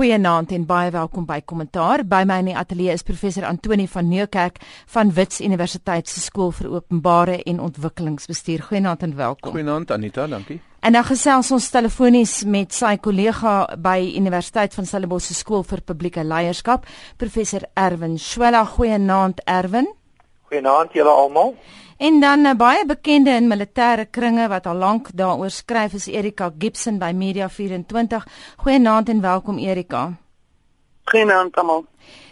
Goeienaand en baie welkom by Kommentaar. By my in die ateljee is professor Antoni van Nieuwkerk van Wits Universiteit se Skool vir Openbare en Ontwikkelingsbestuur. Goeienaand en welkom. Goeienaand Anita, dankie. En dan gesels ons telefonies met sy kollega by Universiteit van Stellenbosch se Skool vir Publieke Leierskap, professor Erwin Swela. Goeienaand Erwin. Goeienaand julle almal. En dan 'n baie bekende in militêre kringe wat al lank daaroor skryf is Erika Gibson by Media 24. Goeienaand en welkom Erika. Goeienaand almal.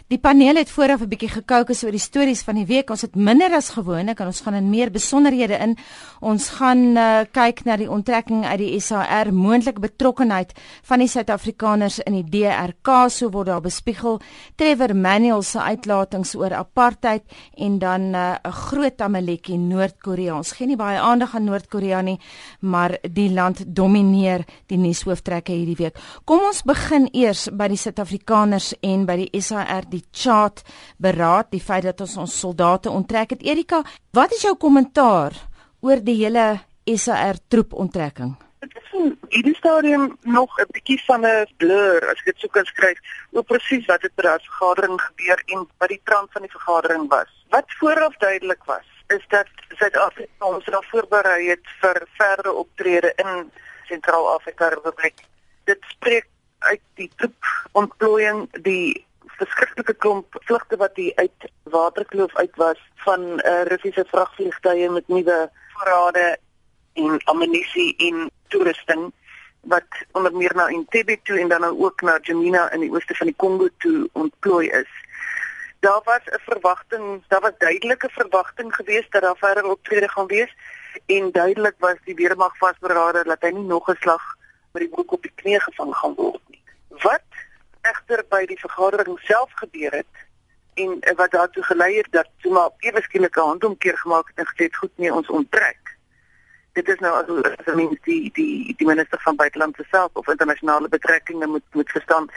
Die paneel het vooraf 'n bietjie gekookus oor die stories van die week. Ons het minder as gewoonlik en ons gaan in meer besonderhede in. Ons gaan uh, kyk na die onttrekking uit die SAR, moontlike betrokkeheid van die Suid-Afrikaners in die DRK, so word daar bespiegel. Trevor Manuel se uitlatings oor apartheid en dan eh, 'n uh, groot tameletjie Noord-Korea. Ons gee nie baie aandag aan Noord-Korea nie, maar die land domineer die nuushooftrekke hierdie week. Kom ons begin eers by die Suid-Afrikaners en by die SAR die chart beraad die feit dat ons ons soldate onttrek het. Erika, wat is jou kommentaar oor die hele SAR troep onttrekking? Dit is in hierdie stadium nog 'n bietjie van 'n blur as ek dit sou kan skryf oor presies wat het by die vergadering gebeur en wat die trant van die vergadering was. Wat vooraf duidelik was, is dat Suid-Afrika ons daar voorberei het vir verdere optrede in Sentraal-Afrika Republiek. Dit spreek uit die troep ontplooiing die verskriklike klomp vlugte wat hier uit Waterkloof uit was van uh, Russiese vragvliegtuie met nuwe voorrade en ammunisie en toerusting wat onder meer na Entebbe toe en dan nou ook na Jamina in die ooste van die Kongo toe ontplooi is. Daar was 'n verwagting, daar was duidelike verwagting geweest dat daar verder optrede gaan wees en duidelik was die weermag vasberade dat hy nie nog 'n slag met die broek op die knie gevang gaan word nie. Wat egter by die vergadering self gebeur het en eh, wat daartoe gelei het dat so maar ewe skielike handomkeer gemaak het en gesê het goed nee ons onttrek. Dit is nou as as mens die die die minister van buitelandse sake of internasionale betrekkinge moet moet verstaan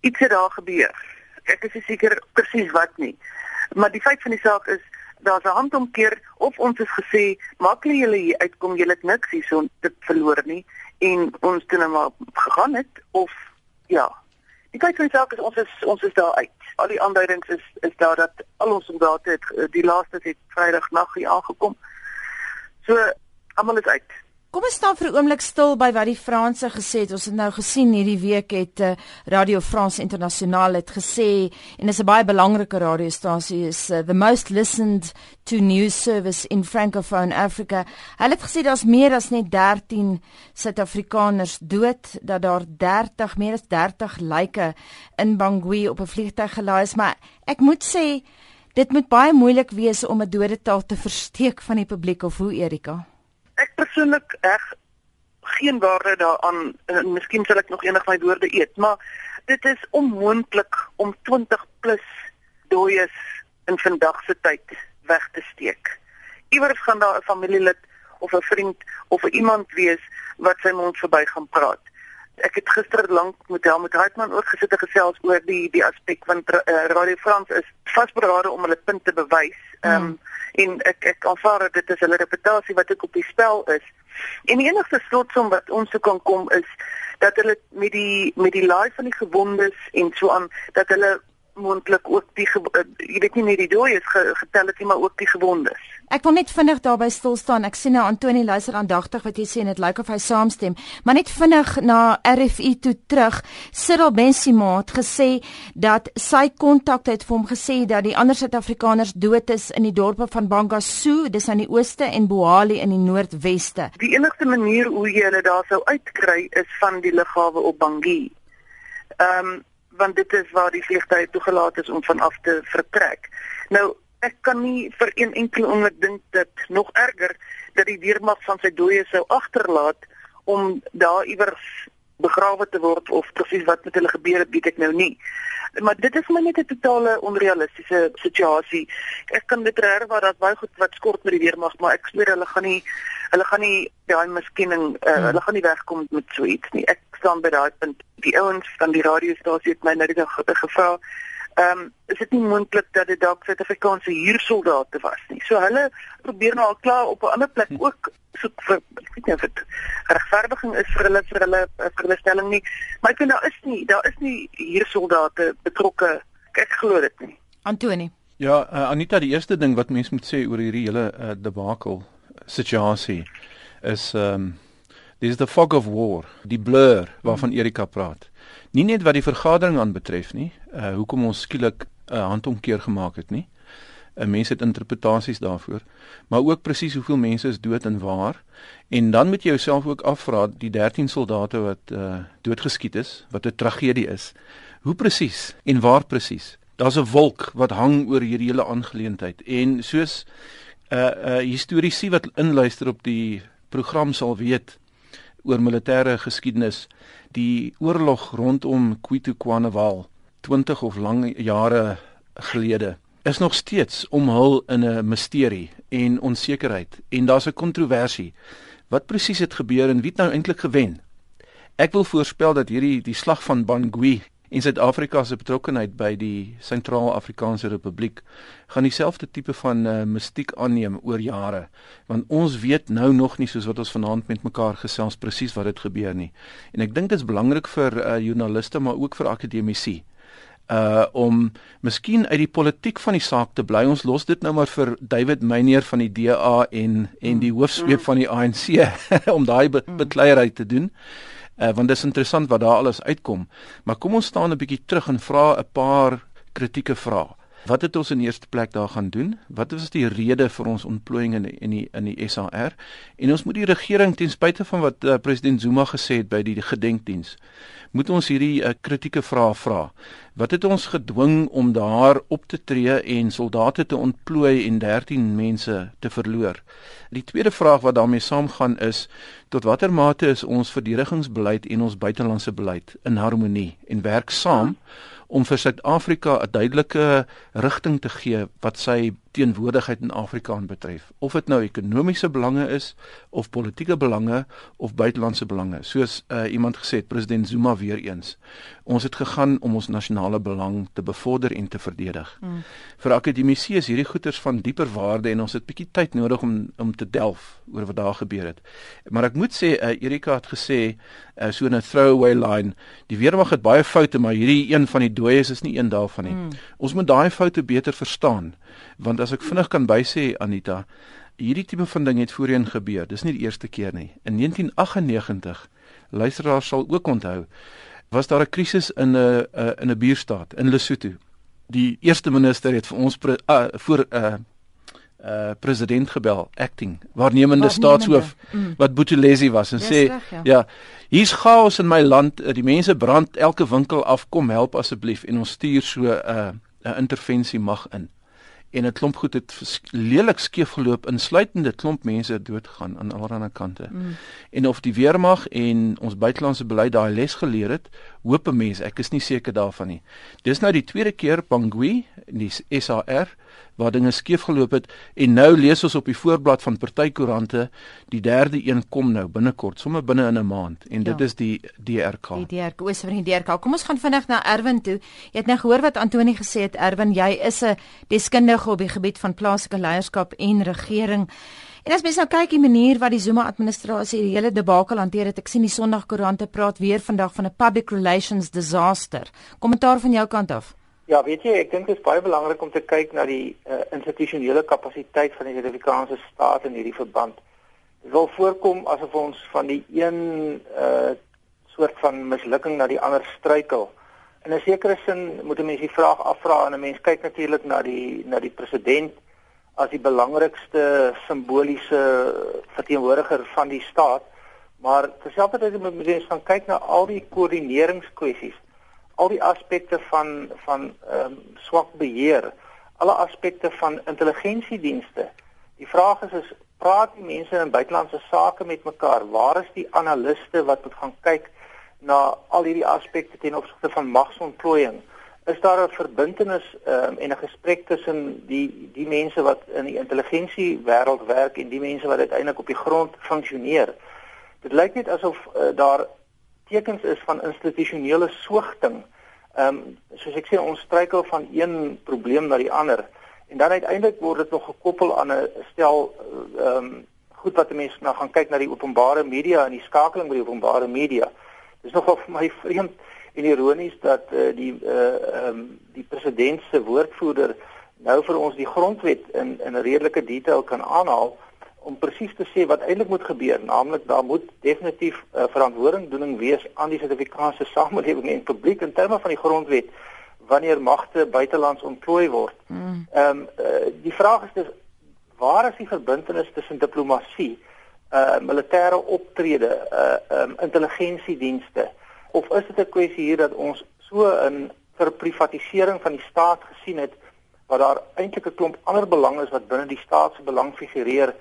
iets het daar gebeur. Ek is seker presies wat nie. Maar die feit van die saak is daar's 'n handomkeer of ons het gesê maak julle hier uitkom julle het niks hierson te verloor nie en ons het nou maar gegaan het of Ja. Die feit van die saak is ons is ons is daar uit. Al die aanduidings is is daar dat al ons soldate het eh, die laaste het Vrydag nag hier aangekom. So almal is uit. Kom ons staan vir 'n oomblik stil by wat die Franse gesê het. Ons het nou gesien hierdie week het uh, Radio France Internasionaal het gesê en is 'n baie belangrike radiostasie is uh, the most listened to news service in francophone Africa. Hulle het gesê daar's meer as net 13 Suid-Afrikaners dood, dat daar 30 meer as 30 lyke in Bangui op 'n vliegtuig gelaai is, maar ek moet sê dit moet baie moeilik wees om 'n dodetal te versteek van die publiek of hoe Erika persoonlik reg geen waarde daaraan en miskien sal ek nog enig my woorde eet, maar dit is onmoontlik om 20 plus dooies in vandag se tyd weg te steek. Iewers gaan daar 'n familielid of 'n vriend of iemand wees wat sy mond verby gaan praat. Ek het gister lank met Helmut Reitman ook gesit en gesels oor die die aspek van uh, Radio France is vasberade om hulle punt te bewys. Ehm um, en ek ek aanvaar dit is hulle reputasie wat ook op die spel is. En die enigste slotsom wat ons sou kan kom is dat hulle met die met die laai van die gewondes en so aan dat hulle moontlik ook die uh, jy weet nie net die dooies ge, getel het nie maar ook die gewondes. Ek wil net vinnig daarby stil staan. Ek sien nou Antoni luister aandagtig wat jy sê en dit lyk of hy saamstem. Maar net vinnig na RFI toe terug. Cyril Bensima het gesê dat sy kontak het vir hom gesê dat die ander Suid-Afrikaners dood is in die dorpe van Bangasu, dis aan die ooste en Bohali in die noordweste. Die enigste manier hoe jy hulle daar sou uitkry is van die lughawe op Bangui. Ehm um, want dit is waar die vliegtuig toegelaat is om vanaf te vertrek. Nou ek kan nie vir een enkele oomblik dink dat nog erger dat die weermag van sy dooie sou agterlaat om daar iewers begrawe te word of presies wat met hulle gebeur het, weet ek nou nie. Maar dit is my net 'n totale onrealistiese situasie. Ek kan dit reg waar dat baie goed wat skort met die weermag, maar ek sê hulle gaan nie hulle gaan nie daai miskiening uh, hmm. hulle gaan nie wegkom met so iets nie. Ek staan by daai punt. Die ouens van die radiostasie het my net gevra ehm um, is dit nie moontlik dat dit dalk Suid-Afrikaanse huursoldate was nie. So hulle probeer nou al klaar op 'n ander plek hm. ook soek vir ek weet nie of dit regverdiging is vir hulle vir hulle vir hulle stelling nie. Maar ek vind daar is nie daar is nie huursoldate betrokke. Ek glo dit nie. Antoni. Ja, uh, Anita, die eerste ding wat mens moet sê oor hierdie hele uh, debakel situasie is ehm um, dis the fog of war, die blur waarvan Erika praat. Nie net wat die vergadering aanbetref nie, uh hoekom ons skielik 'n uh, handomkeer gemaak het nie. 'n uh, Mense het interpretasies daarvoor, maar ook presies hoeveel mense is dood en waar. En dan moet jy jouself ook afvra die 13 soldate wat uh doodgeskiet is, wat 'n tragedie is. Hoe presies en waar presies? Daar's 'n wolk wat hang oor hierdie hele aangeleentheid en soos 'n uh, uh, historiese wat inluister op die program sal weet oor militêre geskiedenis die oorlog rondom Kwitukwanawal 20 of lang jare gelede is nog steeds omhul in 'n misterie en onsekerheid en daar's 'n kontroversie wat presies het gebeur en wie het nou eintlik gewen? Ek wil voorspel dat hierdie die slag van Bangui en Suid-Afrika se betrokkeheid by die Sentraal-Afrikaanse Republiek gaan dieselfde tipe van uh, mistiek aanneem oor jare want ons weet nou nog nie soos wat ons vanaand met mekaar gesels presies wat dit gebeur nie. En ek dink dit is belangrik vir uh, joernaliste maar ook vir akademici uh om miskien uit die politiek van die saak te bly. Ons los dit nou maar vir David Meyer van die DA en en die hoofsweep van die ANC om daai be bekleierery te doen uh, want dit is interessant wat daar alles uitkom. Maar kom ons staan 'n bietjie terug en vra 'n paar kritieke vrae. Wat het ons in eerste plek daar gaan doen? Wat was die rede vir ons ontplooiing in die, in die in die SAR? En ons moet die regering ten spyte van wat uh, president Zuma gesê het by die gedenkdiens, moet ons hierdie uh, kritieke vrae vra. Wat het ons gedwing om daar op te tree en soldate te ontplooi en 13 mense te verloor? Die tweede vraag wat daarmee saamgaan is tot watter mate is ons verdedigingsbeleid en ons buitelandse beleid in harmonie en werk saam om vir Suid-Afrika 'n duidelike rigting te gee wat sy teenwoordigheid in Afrika aanbetref of dit nou ekonomiese belange is of politieke belange of buitelandse belange soos uh, iemand gesê het president Zuma weer eens ons het gegaan om ons nasionale belang te bevorder en te verdedig mm. vir akademici is hierdie goeters van dieper waarde en ons het bietjie tyd nodig om om te delf oor wat daar gebeur het maar ek moet sê uh, Erika het gesê uh, so 'n throwaway line die weermag het baie foute maar hierdie een van die dooies is nie een daarvan nie mm. ons moet daai foute beter verstaan want as ek vinnig kan bysê Anita, hierdie tipe van ding het voorheen gebeur. Dis nie die eerste keer nie. In 1998, luisteraars sal ook onthou, was daar 'n krisis in 'n uh, in 'n buurstaat in Lesotho. Die eerste minister het vir ons pre, uh, voor 'n uh, uh president gebel acting waarnemende staatshoof mm. wat Buthelezi was en yes, sê reg, ja, ja hier's chaos in my land die mense brand elke winkel af kom help asseblief en ons stuur so 'n uh, 'n intervensie mag in en 'n klomp goed het lelik skeef geloop insluitende klomp mense dood gegaan aan allerlei kante. Mm. En of die weermag en ons buitelandse beleid daai les geleer het, hoop 'n mens, ek is nie seker daarvan nie. Dis nou die tweede keer Bangui in die SAR waar dinge skeef geloop het en nou lees ons op die voorblad van partykoerante die derde een kom nou binnekort sommer binne in 'n maand en dit ja. is die DRK. Die DRK, oos van die DRK. Kom ons gaan vinnig na Erwin toe. Jy het nou gehoor wat Antoni gesê het. Erwin, jy is 'n deskundige op die gebied van plaaslike leierskap en regering. En as mens nou kyk die manier wat die Zuma administrasie die hele debakel hanteer het, ek sien die Sondagkoerante praat weer vandag van 'n public relations disaster. Kommentaar van jou kant af. Ja, weet jy, ek dink dit is baie belangrik om te kyk na die uh, institusionele kapasiteit van die Suid-Afrikaanse staat in hierdie verband. Dit wil voorkom asof ons van die een uh soort van mislukking na die ander struikel. In 'n sekere sin moet 'n mens die vraag afvra en 'n mens kyk natuurlik na die na die president as die belangrikste simboliese verteenwoordiger van die staat, maar terselfdertyd moet mens gaan kyk na al die koördineringskwessies al die aspekte van van ehm um, swak beheer, alle aspekte van intelligensiedienste. Die vraag is is praat die mense in buitelandse sake met mekaar? Waar is die analiste wat moet gaan kyk na al hierdie aspekte ten opsigte van magsontplooiing? Is daar 'n verbintenis um, en 'n gesprek tussen die die mense wat in die intelligensie wêreld werk en die mense wat uiteindelik op die grond funksioneer? Dit lyk net asof uh, daar tekens is van institusionele soogting Ehm um, soos ek sê ons struikel van een probleem na die ander en dan uiteindelik word dit nog gekoppel aan 'n stel ehm um, goed wat mense nou gaan kyk na die openbare media en die skakeling by die openbare media. Dis nogal vir my vreemd en ironies dat uh, die uh um, die president se woordvoerder nou vir ons die grondwet in in redelike detail kan aanhaal om presies te sê wat eintlik moet gebeur, naamlik daar moet definitief uh, verantwoordingdoening wees aan die Suid-Afrikaanse samelewing en publiek in terme van die grondwet wanneer magte buitelands ontplooi word. Hmm. Ehm mm. um, uh, die vraag is dus waar is die verbintenis tussen diplomatie, uh militêre optrede, uh um, intelligensiedienste of is dit 'n kwessie hier dat ons so in vir privatisering van die staat gesien het waar daar eintlik 'n klomp ander belange is wat binne die staat se belang figureer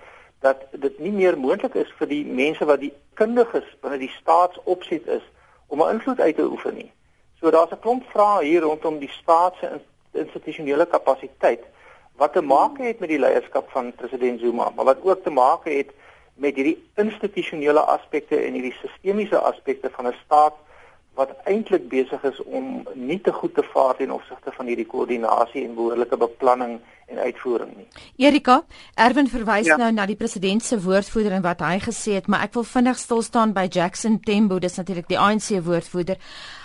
dat dit nie meer moontlik is vir die mense wat die kundiges binne die staatsopset is om 'n invloed uit te oefen nie. So daar's 'n klomp vrae hier rondom die staat se institusionele kapasiteit wat te maak het met die leierskap van president Zuma, maar wat ook te maak het met hierdie institusionele aspekte en hierdie sistemiese aspekte van 'n staat wat eintlik besig is om nie te goed te vaar ten opsigte van hierdie koördinasie en behoorlike beplanning en uitvoering nie. Erika, Erwin verwys ja. nou na die president se woordvoerder en wat hy gesê het, maar ek wil vinnig stil staan by Jackson Tembo, dis natuurlik die ANC woordvoerder.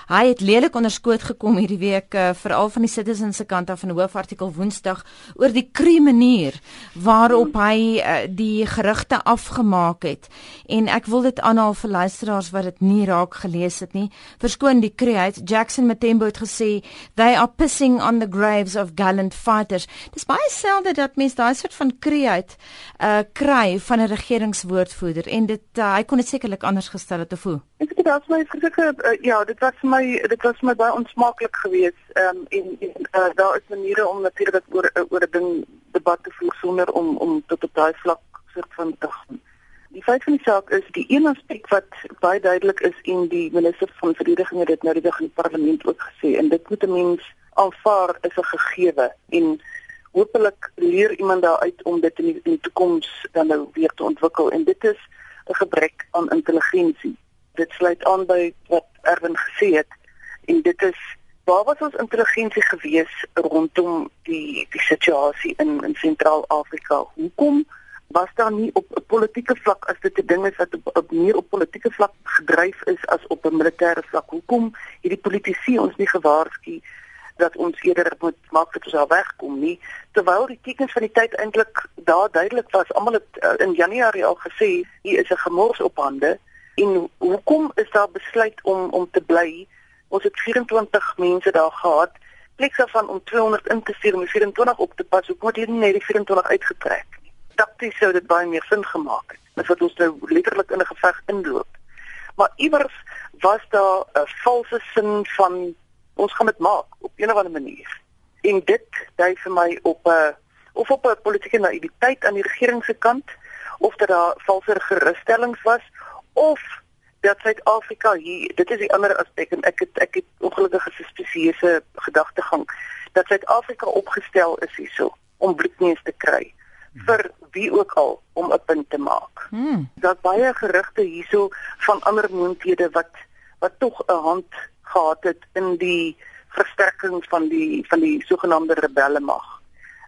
Hy het lelik onderskoot gekom hierdie week uh, veral van die citizens se kant af van 'n hoofartikel Woensdag oor die krie manier waarop hy uh, die gerugte afgemaak het. En ek wil dit aanhaal vir luisteraars wat dit nie raak gelees het nie. Verskoon die krie uit Jackson Matembo het gesê they are pissing on the graves of gallant fighters. Dis baie selde dat mense daai soort van krie uit uh, kry van 'n regeringswoordvoerder en dit uh, hy kon dit sekerlik anders gestel het of hoe. Ek dink dit was my verseker uh, ja, dit was my dit was my baie onsmaaklik geweest ehm um, en, en uh, daar is maniere om natuurlik oor oor 'n ding debat te voer sonder om om tot op daai vlak soort van te gaan. Die feit van die saak is die een aspek wat baie duidelik is en die minister van verdediging het dit nou die dag in die parlement ook gesê en dit moet 'n mens aanvaar is 'n gegewe en hopelik leer iemand daaruit om dit in die, in die toekoms dan nou weer te ontwikkel en dit is 'n gebrek aan intelligensie dit sluit aan by wat Erwin gesê het en dit is waar was ons intelligensie gewees rondom die die situasie in in Sentraal-Afrika hoekom was daar nie op 'n politieke vlak as dit 'n ding is wat op, op meer op politieke vlak gedryf is as op 'n militêre vlak hoekom hierdie politici ons nie gewaarsku dat ons eerder moet maak dat ons daar wegkom nie? Terwyl die tekens van die tyd eintlik daar duidelik was almal het uh, in Januarie al gesê hier is 'n gemors op hande En hoekom is daar besluit om om te bly? Ons het 24 mense daar gehad. Pleks daarvan om 200 in te stuur om 24 op te pas. Hoekom het hier nie die 24 uitgetrek nie? Takties sou dit baie meer sin gemaak het. As wat ons nou letterlik in 'n geveg inloop. Maar iewers was daar 'n valse sin van ons gaan dit maak op 'n of ander manier. En dit dui vir my op 'n of op 'n politieke naïwiteit aan die regering se kant of dat daar valse gerusstellings was of dat Suid-Afrika hier dit is die ander aspek en ek het ek het ongelukkige suspisieuse gedagtegang dat Suid-Afrika opgestel is hierso om bloedneus te kry vir wie ook al om 'n punt te maak. Hmm. Daar's baie gerugte hierso van ander moonthede wat wat tog 'n hand gehad het in die versterking van die van die sogenaamde rebelle mag.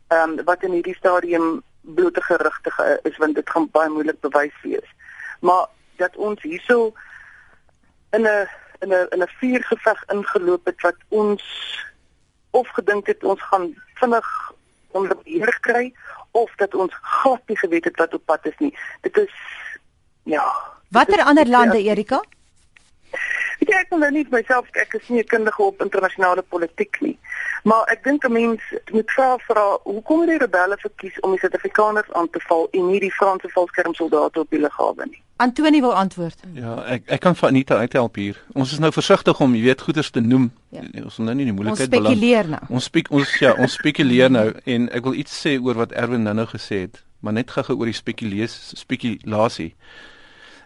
Ehm um, wat in hierdie stadium blote gerugte is want dit gaan baie moeilik bewys wees. Maar dat ons hierso in 'n in 'n in 'n vuurgeveg ingeloop het wat ons of gedink het ons gaan vinnig onder beheer kry of dat ons glad nie geweet het wat op pad is nie. Dit is ja. Watter ander lande Erika? Ja, ek wil nie myself ek is nie 'n kundige op internasionale politiek nie. Maar ek dink 'n mens moet vra vra hoekom die rebelle verkies om die Suid-Afrikaners aan te val en nie die Franse valskermsoldate op die lughawe nie. Antoni wil antwoord. Ja, ek ek kan van Anita uithelp hier. Ons is nou versigtig om, jy weet, goeders te noem. Ja. Ons wil nou nie die moeilikheid belang. Ons spekuleer nou. Ons spek ons ja, ons spekuleer nou en ek wil iets sê oor wat Erwin nou-nou gesê het, maar net gou-gou oor die spekulasie spekulasie.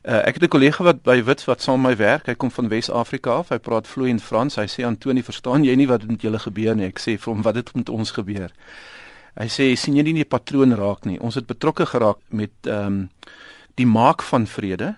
Uh, ek het 'n kollega wat by Wits wat saam my werk. Hy kom van Wes-Afrika af. Hy praat vloeiend Frans. Hy sê Antoni, verstaan jy nie wat met julle gebeur nie? Ek sê vir hom wat het met ons gebeur? Hy sê sien jy nie die patroon raak nie. Ons het betrokke geraak met ehm um, die maak van vrede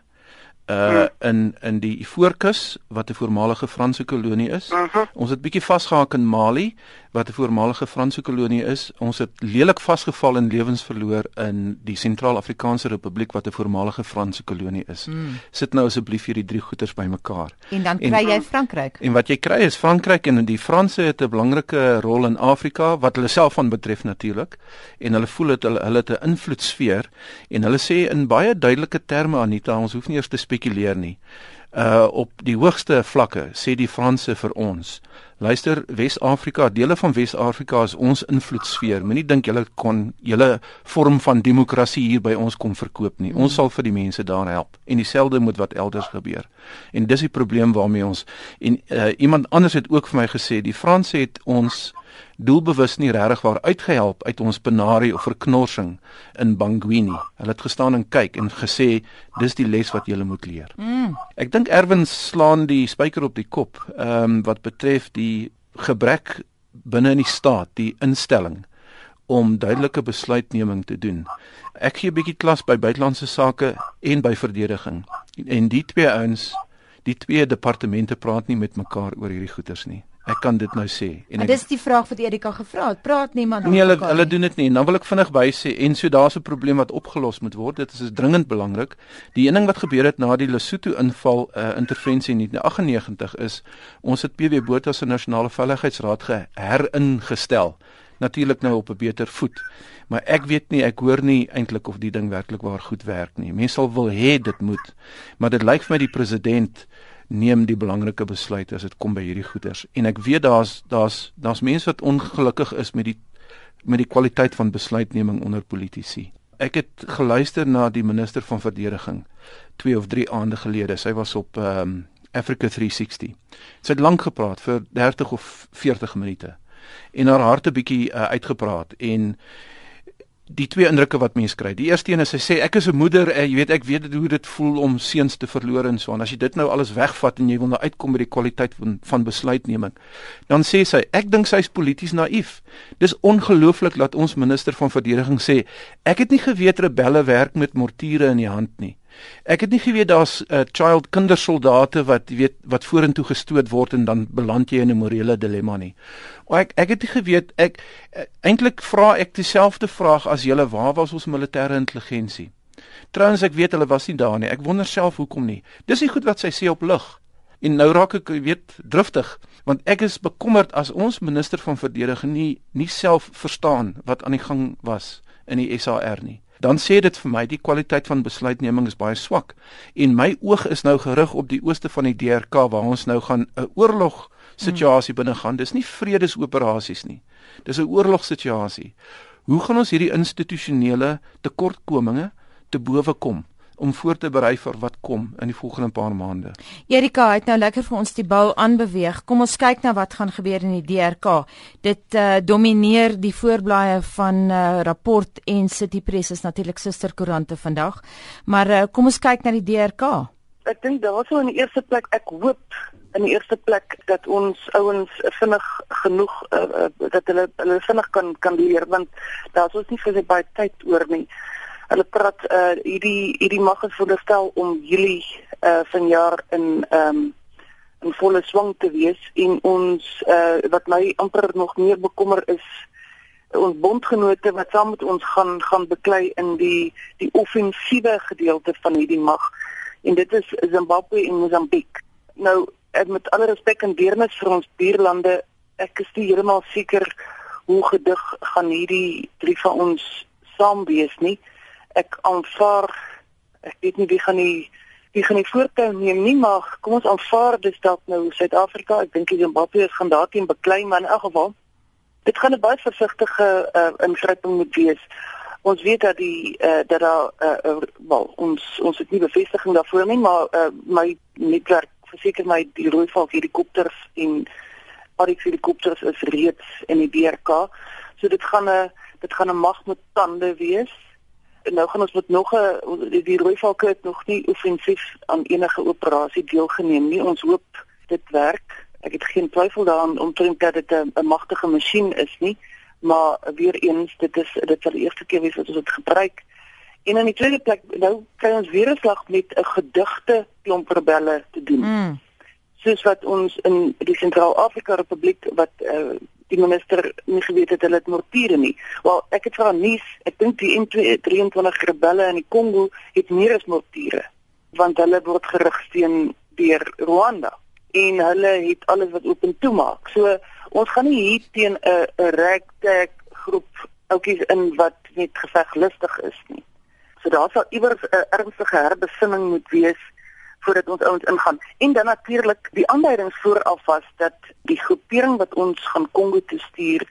uh in in die Ivoorkus wat 'n voormalige Franse kolonie is. Uh -huh. Ons het bietjie vasgehak in Mali wat 'n voormalige Franse kolonie is. Ons het lelik vasgeval en lewens verloor in die Sentraal-Afrikaanse Republiek wat 'n voormalige Franse kolonie is. Mm. Sit nou asseblief hierdie drie goeters bymekaar. En dan kry en, jy Frankryk. En wat jy kry is Frankryk en die Franse het 'n belangrike rol in Afrika wat hulle self van betref natuurlik en hulle voel dit hulle hulle het 'n invloedsfeer en hulle sê in baie duidelike terme Anita, ons hoef nie eers te spekuleer nie. Uh op die hoogste vlakke sê die Franse vir ons. Luister, Wes-Afrika, dele van Wes-Afrika is ons invloedsfeer. Moenie dink julle kon julle vorm van demokrasie hier by ons kom verkoop nie. Ons sal vir die mense daar help. En dieselfde moet wat elders gebeur. En dis die probleem waarmee ons en uh, iemand anders het ook vir my gesê, die Franse het ons doelbewus nie regtig waar uitgehelp uit ons penarie of verknorsing in Bangwini. Hulle het gestaan en kyk en gesê dis die les wat jy moet leer. Mm. Ek dink Erwin slaan die spyker op die kop, ehm um, wat betref die gebrek binne in die staat, die instelling om duidelike besluitneming te doen. Ek gee 'n bietjie klas by buitelandse sake en by verdediging. En die twee ouens, die twee departemente praat nie met mekaar oor hierdie goeters nie. Ek kan dit nou sê. En ek, dis die vraag wat Erika gevra het. Praat niemand Nee, hulle hulle doen dit nie. Dan wil ek vinnig by sê en so daar's 'n probleem wat opgelos moet word. Dit is, is dringend belangrik. Die een ding wat gebeur het na die Lesotho inval uh, intervensie in 1998 is ons het PW Botha se nasionale veiligheidsraad geheringestel. Natuurlik nou op 'n beter voet. Maar ek weet nie, ek hoor nie eintlik of die ding werklik waar goed werk nie. Mense sal wil hê dit moet, maar dit lyk vir my die president neem die belangrike besluite as dit kom by hierdie goeders. En ek weet daar's daar's daar's mense wat ongelukkig is met die met die kwaliteit van besluitneming onder politici. Ek het geluister na die minister van verdediging 2 of 3 aande gelede. Sy was op ehm um, Africa 360. Sy het lank gepraat vir 30 of 40 minute en haar harte bietjie uh, uitgepraat en die twee indrukke wat mense kry. Die eerste een is sy sê ek is 'n moeder, en, jy weet ek weet hoe dit voel om seuns te verloor en so en as jy dit nou alles wegvat en jy wil nou uitkom by die kwaliteit van van besluitneming, dan sê sy ek dink sy's polities naïef. Dis ongelooflik dat ons minister van verdediging sê ek het nie geweet rebelle werk met mortiere in die hand nie. Ek het nie geweet daar's uh, child kindersoldate wat weet wat vorentoe gestoot word en dan beland jy in 'n morele dilemma nie. O ek ek het nie geweet ek uh, eintlik vra ek dieselfde vraag as julle waar was ons militêre intelligensie? Trouwens ek weet hulle was nie daar nie. Ek wonder self hoekom nie. Dis nie goed wat sy sê op lig. En nou raak ek weet driftig want ek is bekommerd as ons minister van verdediging nie nie self verstaan wat aan die gang was in die SAR nie dan sê dit vir my die kwaliteit van besluitneming is baie swak. En my oog is nou gerig op die ooste van die DRK waar ons nou gaan 'n oorlog situasie binne gaan. Dis nie vredesoperasies nie. Dis 'n oorlogsituasie. Hoe gaan ons hierdie institusionele tekortkominge te bowe kom? Om voor te berei vir wat kom in die volgende paar maande. Erika het nou lekker vir ons die bal aanbeweeg. Kom ons kyk na wat gaan gebeur in die DRK. Dit uh, domineer die voorblaaie van uh, rapport en City Press is natuurlik susterkoerante vandag. Maar uh, kom ons kyk na die DRK. Ek dink daarso in die eerste plek ek hoop in die eerste plek dat ons ouens vinnig genoeg uh, uh, dat hulle hulle vinnig kan kan leer want daar's ons nie vir baie tyd oor nie hulle praat uh hierdie hierdie mag is veronderstel om Julie uh vanjaar in ehm um, in volle swang te wees. En ons uh wat my amper nog meer bekommer is ons bondgenote wat saam met ons gaan gaan beklei in die die offensiewe gedeelte van hierdie mag. En dit is Zimbabwe en Mosambiek. Nou ek met alle respek en deernis vir ons buurlande, ek is nie heeltemal seker hoe gedig gaan hierdie drie van ons saam wees nie ek aanvaar ek weet nie wie gaan die wie gaan die voortou neem nie maar kom ons aanvaar dis dalk nou Suid-Afrika ek dink die Zimbabwe gaan daarteen beklei maar in elk geval dit gaan 'n baie versigtige uh, ingryping moet wees. Ons weet dat die uh, dat daar uh, uh, wel ons ons het nie bevestiging daarvoor nie maar uh, my netwerk verseker my die rooi valk helikopters en die helikopters is reeds in die DRK so dit gaan 'n dit gaan 'n mag met tande wees nou gaan ons met nog 'n die, die rooi valke het nog nie offensief aan enige operasie deelgeneem nie. Ons hoop dit werk. Ek het geen twyfel daaraan omtrent dat dit 'n magtige masjien is nie, maar weer eens dit is dit sal die eerste keer wees wat ons dit gebruik En in die tweede plek nou kry ons weer 'n slag met 'n gedigte klomp rebelle te doen. Mm. Soos wat ons in die Sentraal-Afrika Republiek wat uh, die minister nie geweet het hulle het mortiere nie. Wel, ek het vra nuus, ek dink die M23 rebelle in die Kongo het meer as mortiere want hulle word gerig steen deur Rwanda en hulle het alles wat oop en toe maak. So ons gaan nie hier teen 'n ragtag groep ouetjies in wat net geveglustig is nie. So daar sal iewers 'n ernstige herbesinning moet wees voordat ons ouens ingaan. En dan natuurlik die aanduidings vooraf was dat die groepering wat ons gaan Kongo toe stuur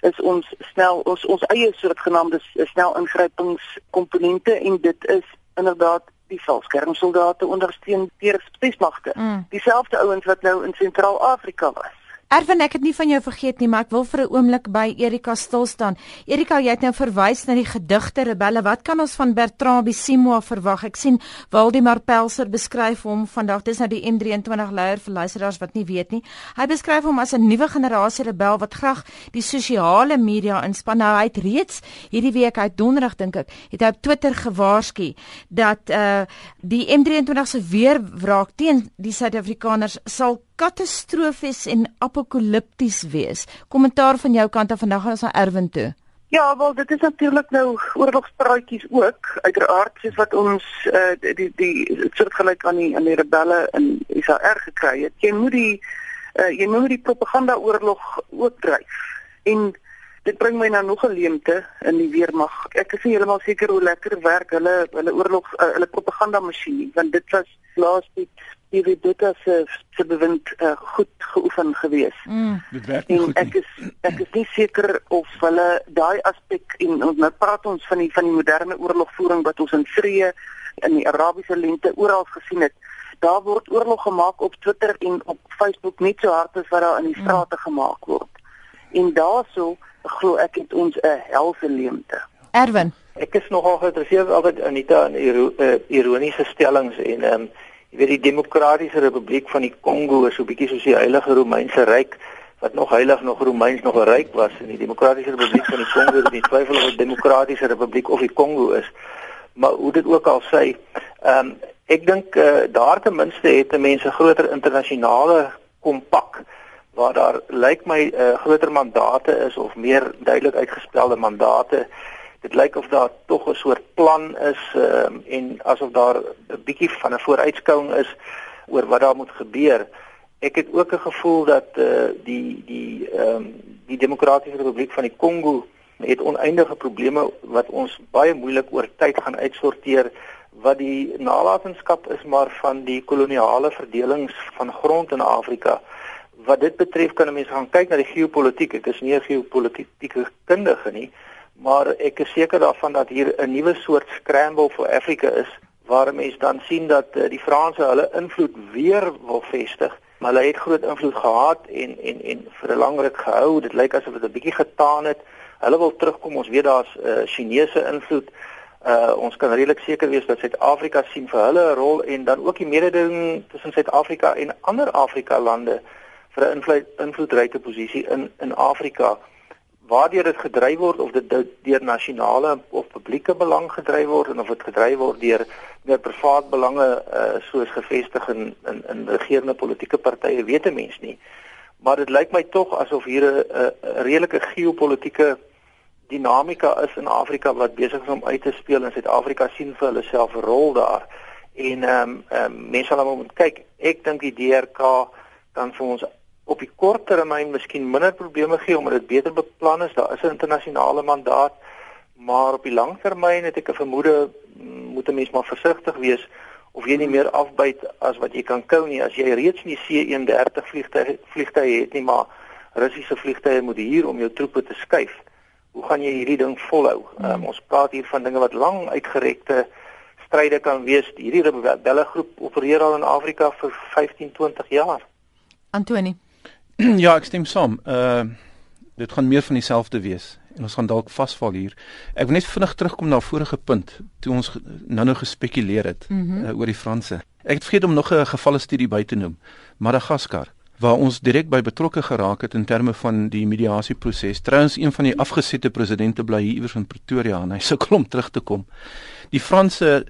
is ons snel ons ons eie soort genaamde snel ingrypingskomponente en dit is inderdaad die valskermsoldate ondersteun deur spesmagte. Mm. Dieselfde ouens wat nou in Sentraal-Afrika was. Erwin, ek het nie van jou vergeet nie, maar ek wil vir 'n oomblik by Erika stil staan. Erika, jy het nou verwys na die gedigte rebelle. Wat kan ons van Bertrand Bisimwa verwag? Ek sien Waldemar Pelser beskryf hom vandag. Dis nou die M23 leier vir luisteraars wat nie weet nie. Hy beskryf hom as 'n nuwe generasie rebel wat graag die sosiale media inspann. Nou hy het reeds hierdie week uit Donderdag dink ek, het hy op Twitter gewaarsku dat uh die M23 se weerwraak teen die Suid-Afrikaners sal katastrofies en apokalipties wees. Kommentaar van jou kant af vandag aan ons Erwin toe. Ja, wel dit is natuurlik nou oorlogspraatjies ook uiteraard soos wat ons uh, die die soort gelyk aan die aan die rebelle in Israel gekry het. Jy moet die uh, jy moet die propaganda oorlog ook dryf. En dit bring my na nog 'n leemte in die weermag. Ek is nie heeltemal seker hoe lekker werk hulle hulle oorlog uh, hulle propaganda masjien want dit was laasweek die Rebecca se se bewind uh, goed geoefen gewees. Mm. Dit werk nie en goed nie. Ek is ek is nie seker of hulle daai aspek en ons nou praat ons van die van die moderne oorlogvoering wat ons in vrye in die Arabiese lente oral gesien het. Daar word oorlog gemaak op Twitter en op Facebook net so hard as wat daar in die mm. strate mm. gemaak word. En daaroor glo ek het ons 'n helse leemte. Erwin, ek is nogal geïnteresseerd altyd Anita in eh, ironiese stellings en ehm um, Jy weet die Demokratiese Republiek van die Kongo is so 'n bietjie soos die Heilige Romeinse Ryk wat nog heilig nog Romeins nog 'n ryk was en die Demokratiese Republiek van die Kongo is nie twyfel of dit Demokratiese Republiek of die Kongo is. Maar hoe dit ook al sê, ehm um, ek dink uh, daar ten minste het mense groter internasionale kompak waar daar lyk my 'n uh, groter mandate is of meer duidelik uitgespelde mandate dit lyk of daar tog 'n soort plan is um, en asof daar 'n bietjie van 'n vooruitskouing is oor wat daar moet gebeur. Ek het ook 'n gevoel dat uh, die die ehm um, die Demokratiese Republiek van die Kongo het oneindige probleme wat ons baie moeilik oor tyd gaan uitsorteer wat die nalatenskap is maar van die koloniale verdelings van grond in Afrika. Wat dit betref kan 'n mens gaan kyk na die geopolitiek. Ek is nie 'n geopolitiese kundige nie, maar ek is seker daarvan dat hier 'n nuwe soort scramble vir Afrika is waar mense dan sien dat uh, die Franse hulle invloed weer wil vestig. Maar hulle het groot invloed gehad en en en vir 'n lang ruk gehou. Dit lyk asof dit 'n bietjie getaan het. Hulle wil terugkom. Ons weet daar's 'n uh, Chinese invloed. Uh, ons kan redelik seker wees dat Suid-Afrika sien vir hulle 'n rol en dan ook die mededinging tussen Suid-Afrika en ander Afrika lande vir 'n invloed invloedryke posisie in in Afrika waardeur dit gedryf word of dit deur nasionale of publieke belang gedryf word en of dit gedryf word deur meer privaat belange uh, soos gevestig in in in regerende politieke partye weet 'n mens nie. Maar dit lyk my tog asof hier 'n redelike geopolitiese dinamika is in Afrika wat besig is om uit te speel en Suid-Afrika sien vir hulle self 'n rol daar. En ehm um, um, mense sal moet kyk. Ek dink die DRK kan vir ons op die kort termyn miskien minder probleme gee omdat dit beter beplan is. Daar is 'n internasionale mandaat, maar op die lang termyn het ek 'n vermoede moet 'n mens maar versigtig wees of jy nie meer afbyt as wat jy kan kou nie as jy reeds nie C130 vliegtye vliegtye het nie, maar Russiese vliegtye moet hier om jou troepe te skuif. Hoe gaan jy hierdie ding volhou? Um, ons praat hier van dinge wat lang uitgerekte stryde kan wees. Hierdie rebelle groep opereer al in Afrika vir 15, 20 jaar. Antonie ja, ek stem saam. Uh dit gaan meer van dieselfde wees en ons gaan dalk vasval hier. Ek wil net vinnig terugkom na 'n vorige punt toe ons nou-nou gespekuleer het mm -hmm. uh, oor die Franse. Ek het vergeet om nog 'n gevalle studie by te noem. Madagaskar. waar ons direk by betrokke geraak het in terme van die mediasieproses. Trouens een van die afgesette presidente bly hier iewers in Pretoria en hy sukkel om terug te kom. Die Franse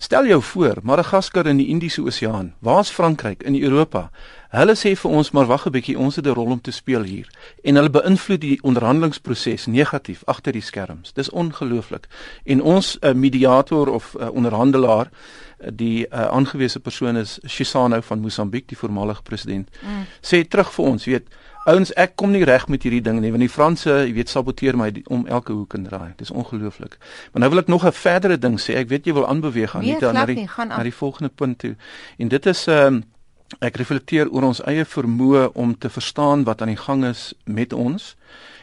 Stel jou voor, Madagaskar in die Indiese Oseaan. Waar's Frankryk in Europa? Hulle sê vir ons maar wag 'n bietjie, ons het 'n rol om te speel hier. En hulle beïnvloed die onderhandelingsproses negatief agter die skerms. Dis ongelooflik. En ons uh, mediator of uh, onderhandelaar, uh, die uh, aangewese persoon is Shisano van Mosambiek, die voormalige president, mm. sê terug vir ons, weet Ouens, ek kom nie reg met hierdie ding nie, want die Franse, jy weet, saboteer my die, om elke hoek en draai. Dis ongelooflik. Maar nou wil ek nog 'n verdere ding sê. Ek weet jy wil aanbeweeg aan nee, net na die na die volgende punt toe. En dit is ehm uh, ek reflekteer oor ons eie vermoë om te verstaan wat aan die gang is met ons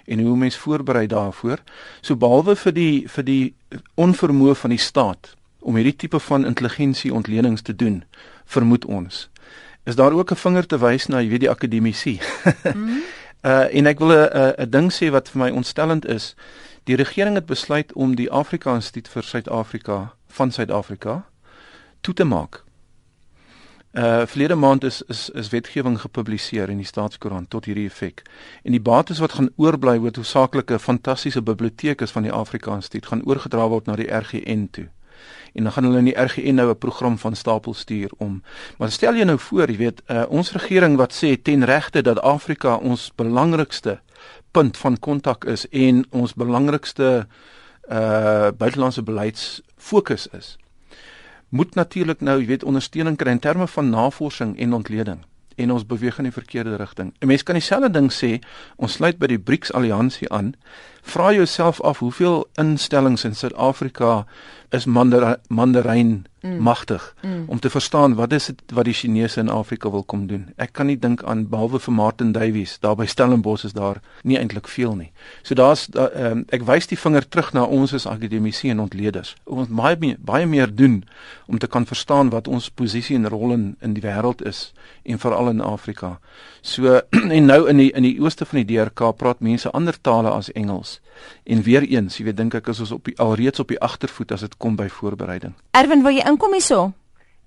en hoe mens voorberei daarvoor. So behalwe vir die vir die onvermoë van die staat om hierdie tipe van intelligensie ontlenings te doen, vermoed ons is daar ook 'n vinger te wys na, jy weet die akademici. mm. Uh en ek wil 'n 'n ding sê wat vir my ontstellend is. Die regering het besluit om die Afrika Instituut vir Suid-Afrika van Suid-Afrika toe te maak. Uh verlede maand is is is wetgewing gepubliseer in die Staatskoerant tot hierdie effek. En die bates wat gaan oorbly word hoofsaaklike fantastiese biblioteek is van die Afrika Instituut gaan oorgedra word na die RGN toe en dan gaan hulle in die RGN nou 'n program van stapel stuur om. Maar stel jy nou voor, jy weet, uh, ons regering wat sê ten regte dat Afrika ons belangrikste punt van kontak is en ons belangrikste uh buitelandse beleids fokus is. Moet natuurlik nou, jy weet, ondersteuning kry in terme van navorsing en ontleding en ons beweeg in die verkeerde rigting. 'n Mens kan dieselfde ding sê, ons sluit by die BRICS alliansie aan. Vra jouself af hoeveel instellings in Suid-Afrika is Mandarijn mm. magtig mm. om te verstaan wat is dit wat die Chinese in Afrika wil kom doen. Ek kan nie dink aan behalwe vir Martin Davies, daar by Stellenbosch is daar nie eintlik veel nie. So daar's da, um, ek wys die vinger terug na ons as akademici en ontleeders. Ons baie baie meer doen om te kan verstaan wat ons posisie en rol in in die wêreld is en veral in Afrika. So en nou in die in die ooste van die DRK praat mense ander tale as Engels. En weer eens, jy weet dink ek is ons op die alreeds op die agtervoet as dit kom by voorbereiding. Erwin, wil jy inkom hierso?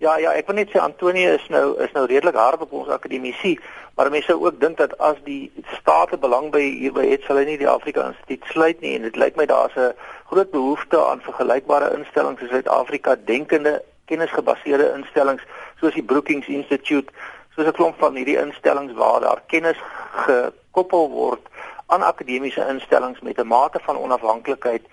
Ja, ja, ek wil net sê Antonie is nou is nou redelik hard op ons akademici, maar mense sou ook dink dat as die state belang by hierby het, sal hy nie die Afrika Instituut sluit nie en dit lyk my daar's 'n groot behoefte aan vergelykbare instellings in Suid-Afrika, denkende, kennisgebaseerde instellings soos die Brookings Institute, soos 'n klomp van hierdie instellings waar daar kennis gekoppel word aan akademiese instellings met 'n mate van onafhanklikheid.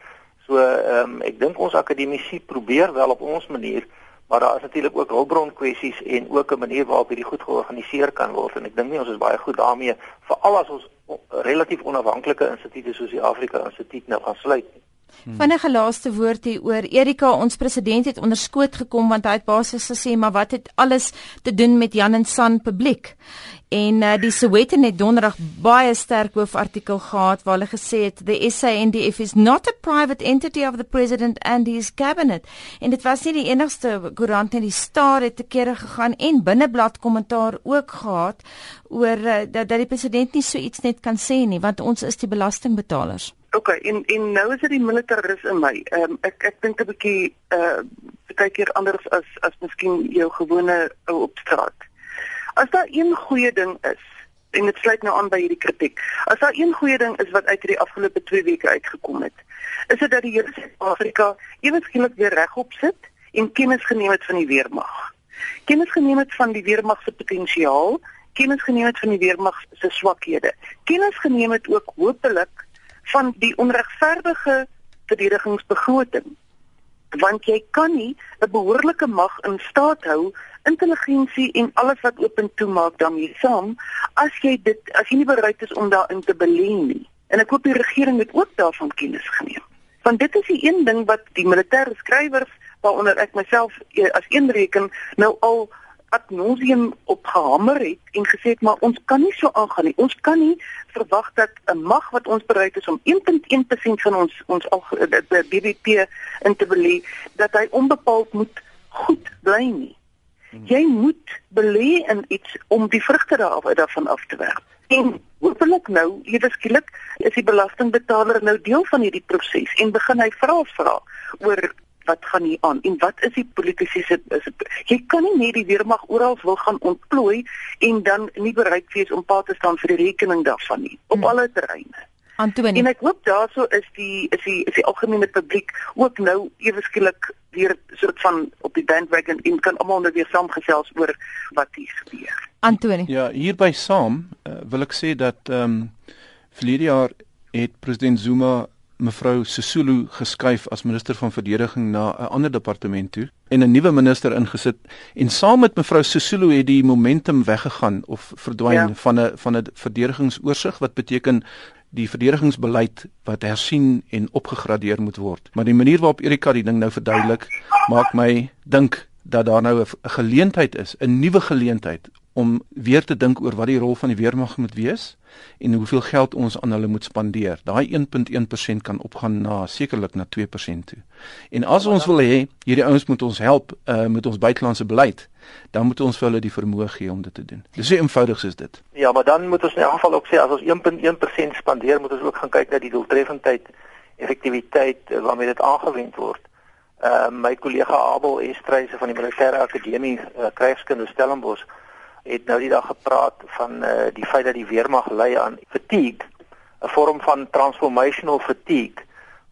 So ehm um, ek dink ons akademici probeer wel op ons manier, maar daar is natuurlik ook hulpbron kwessies en ook 'n manier waarop hierdie goed georganiseer kan word en ek dink nie ons is baie goed daarmee veral as ons relatief onafhanklike instituie soos die Afrika Instituut nou gaan sluit nie. Hmm. Vinnige laaste woord hier oor Erika, ons president het onderskoot gekom want hy het basies gesê maar wat het alles te doen met Jan en San publiek. En uh, die Sowetan het donderdag baie sterk hoofartikel gehad waar hulle gesê het the SANDF is not a private entity of the president and his cabinet. En dit was nie die enigste koerant in die staat het te kere gegaan en binneblad kommentaar ook gehad oor uh, dat dat die president nie so iets net kan sê nie want ons is die belastingbetalers. OK, en en nou is dit die militaris in my. Ehm um, ek ek dink 'n bietjie uh kyk hier anders as as miskien jou gewone ou op straat. As daar een goeie ding is en dit sluit nou aan by hierdie kritiek. As daar een goeie ding is wat uit hierdie afgelope 2 weke uitgekom het, is dit dat die hele Suid-Afrika eweskielik weer regop sit en kennis geneem het van die weermag. Kennis geneem het van die weermag se potensiaal, kennis geneem het van die weermag se swakhede. Kennis geneem het ook hopelik van die onregverdige verdedigingsbegroting. Want jy kan nie 'n behoorlike mag in staat hou intelligensie en alles wat oop en toe maak daarmee saam as jy dit as jy nie bereid is om daarin te belê nie. En ek hoop die regering het ook daarvan kennis geneem. Want dit is die een ding wat die militêre skrywers waaronder ek myself eh, as een reken nou al ad nauseam opgehamer het en gesê het maar ons kan nie so aangaan nie. Ons kan nie verwag dat 'n mag wat ons bereid is om 1.1% van ons ons al die BBP in te belê dat hy onbepaald moet goed bly nie. Hmm. Jy moet belê in iets om die vrugte daarvan af te werp. En hopelik nou, ewe skielik, is die belastingbetaler nou deel van hierdie proses en begin hy vra vra oor wat gaan hier aan en wat is die politici se jy kan nie net die weermag oral wil gaan ontplooi en dan nie bereid wees om pa te staan vir die rekening daarvan nie op hmm. alle terreine. Antonie. En ek hoop daaroor is die is die is die algemene publiek ook nou ewe skielik weer soort van op die bandwagon en kan almal nou weer saamgesels oor wat hier gebeur. Antonie. Ja, hierby saam uh, wil ek sê dat ehm um, verlede jaar het president Zuma mevrou Sisulu geskuif as minister van verdediging na 'n ander departement toe en 'n nuwe minister ingesit en saam met mevrou Sisulu het die momentum weggegaan of verdwyn ja. van 'n van 'n verdedigingsoorsig wat beteken die verdedigingsbeleid wat hersien en opgegradeer moet word. Maar die manier waarop Erika die ding nou verduidelik, maak my dink dat daar nou 'n geleentheid is, 'n nuwe geleentheid om weer te dink oor wat die rol van die weermag moet wees en hoeveel geld ons aan hulle moet spandeer. Daai 1.1% kan opgaan na sekerlik na 2% toe. En as ons wil hê hierdie ouens moet ons help uh, met ons buitelandse beleid, dan moet ons vir hulle die vermoë gee om dit te doen. Dis so eenvoudig soos dit. Ja, maar dan moet ons in elk geval ook sê as ons 1.1% spandeer, moet ons ook gaan kyk na die doeltreffendheid, effektiwiteit uh, waarmee dit aangewend word. Uh, my kollega Abel Estreise van die Militêre Akademie uh, Krygskunde Stellenbosch het nou die dag gepraat van uh, die feit dat die weermag ly aan fatigue, 'n vorm van transformational fatigue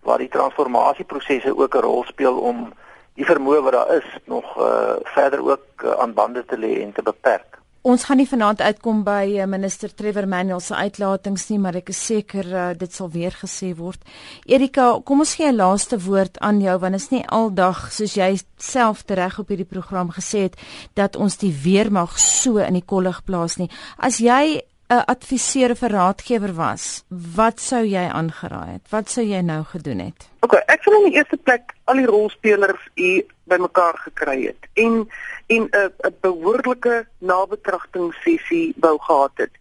waar die transformasieprosesse ook 'n rol speel om die vermoë wat daar is nog uh, verder ook uh, aan bande te lê en te beperk. Ons gaan nie vanaand uitkom by uh, minister Trevor Manuel se uitlatings nie, maar ek is seker uh, dit sal weer gesê word. Erika, kom ons gee 'n laaste woord aan jou want dit is nie aldag soos jy self tereg op hierdie program gesê het dat ons die weermag so in die kollig plaas nie. As jy 'n adviseur of raadgewer was, wat sou jy aangeraai het? Wat sou jy nou gedoen het? OK, ek sou in die eerste plek al die rolspelers hier bymekaar gekry het en en 'n 'n behoorlike nabetragtingssessie wou gehad het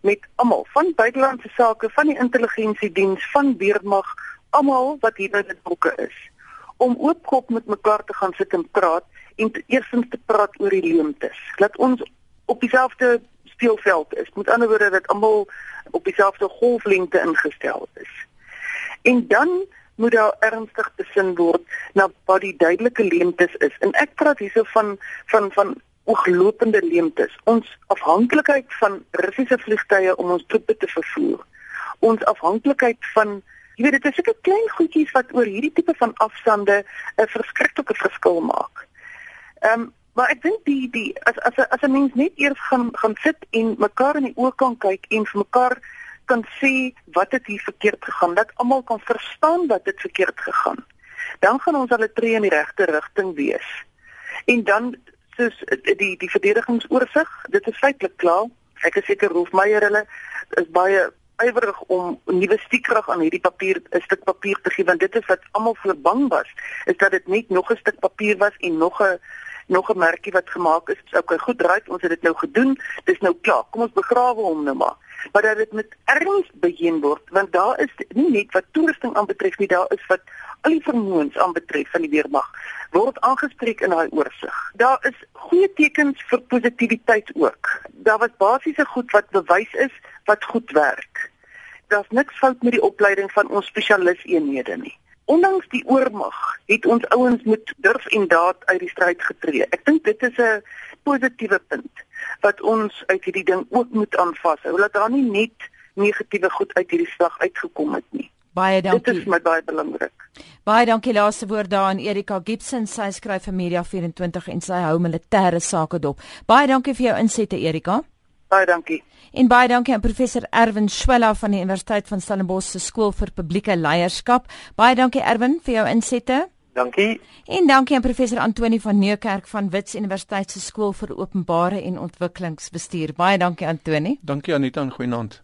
met almal van buitelandse sake, van die intelligensiediens, van weermag, almal wat hier in dit boeke is om oopkop met mekaar te gaan sit en praat en te, eerstens te praat oor die leemtes. Laat ons op dieselfde speelveld is. Met ander woorde dat almal op dieselfde golflengte ingestel is. En dan moet daar ernstig besin word na wat die duidelike leemtes is. En ek praat hierso van van van ooglopende leemtes. Ons afhanklikheid van Russiese vliegtye om ons troepe te vervoer. Ons afhanklikheid van jy weet dit is seker klein goedjies wat oor hierdie tipe van afstande 'n verskriklike verskil maak. Ehm um, maar ek dink die die as as as 'n mens net eers gaan gaan sit en mekaar in die oë kan kyk en vir mekaar kan sê wat het hier verkeerd gegaan, dat almal kan verstaan wat het verkeerd gegaan. Dan gaan ons al 'n tree in die regte rigting wees. En dan soos die die verdedigingsoorsig, dit is feitelik klaar. Ek is seker Rolf Meyer hulle is baie ywerig om nuwe stiekrag aan hierdie papier 'n stuk papier te gee want dit is wat almal voor bang was, is dat dit net nog 'n stuk papier was en nog 'n nog 'n merkie wat gemaak is. Okay, goed, right, ons het dit nou gedoen. Dis nou klaar. Kom ons begrawe hom nou maar maar dat dit met erns begin word want daar is nie net wat toerusting aanbetref nie daar is wat al die vermoëns aanbetref van die weermag word aangespreek in daai oorsig. Daar is goeie tekens vir positiwiteit ook. Daar was basiese goed wat bewys is wat goed werk. Daar's niks fout met die opleiding van ons spesialiseenhede nie. Ondanks die oormag het ons ouens moet durf en daad uit die stryd getree. Ek dink dit is 'n positiewe punt wat ons uit hierdie ding ook moet aanvashou. Laat daar nie net negatiewe goed uit hierdie slag uitgekom het nie. Baie dankie. Dit is my baie belangrik. Baie dankie laaste woord daar aan Erika Gibson. Sy skryf vir Media 24 en sy hou militêre sake dop. Baie dankie vir jou insette Erika. Baie dankie. En baie dankie aan professor Erwin Swela van die Universiteit van Stellenbosch se skool vir publieke leierskap. Baie dankie Erwin vir jou insette. Dankie. En dankie aan professor Antoni van Nieuwkerk van Wits Universiteit se skool vir openbare en ontwikkelingsbestuur. Baie dankie Antoni. Dankie Anita en goeienaand.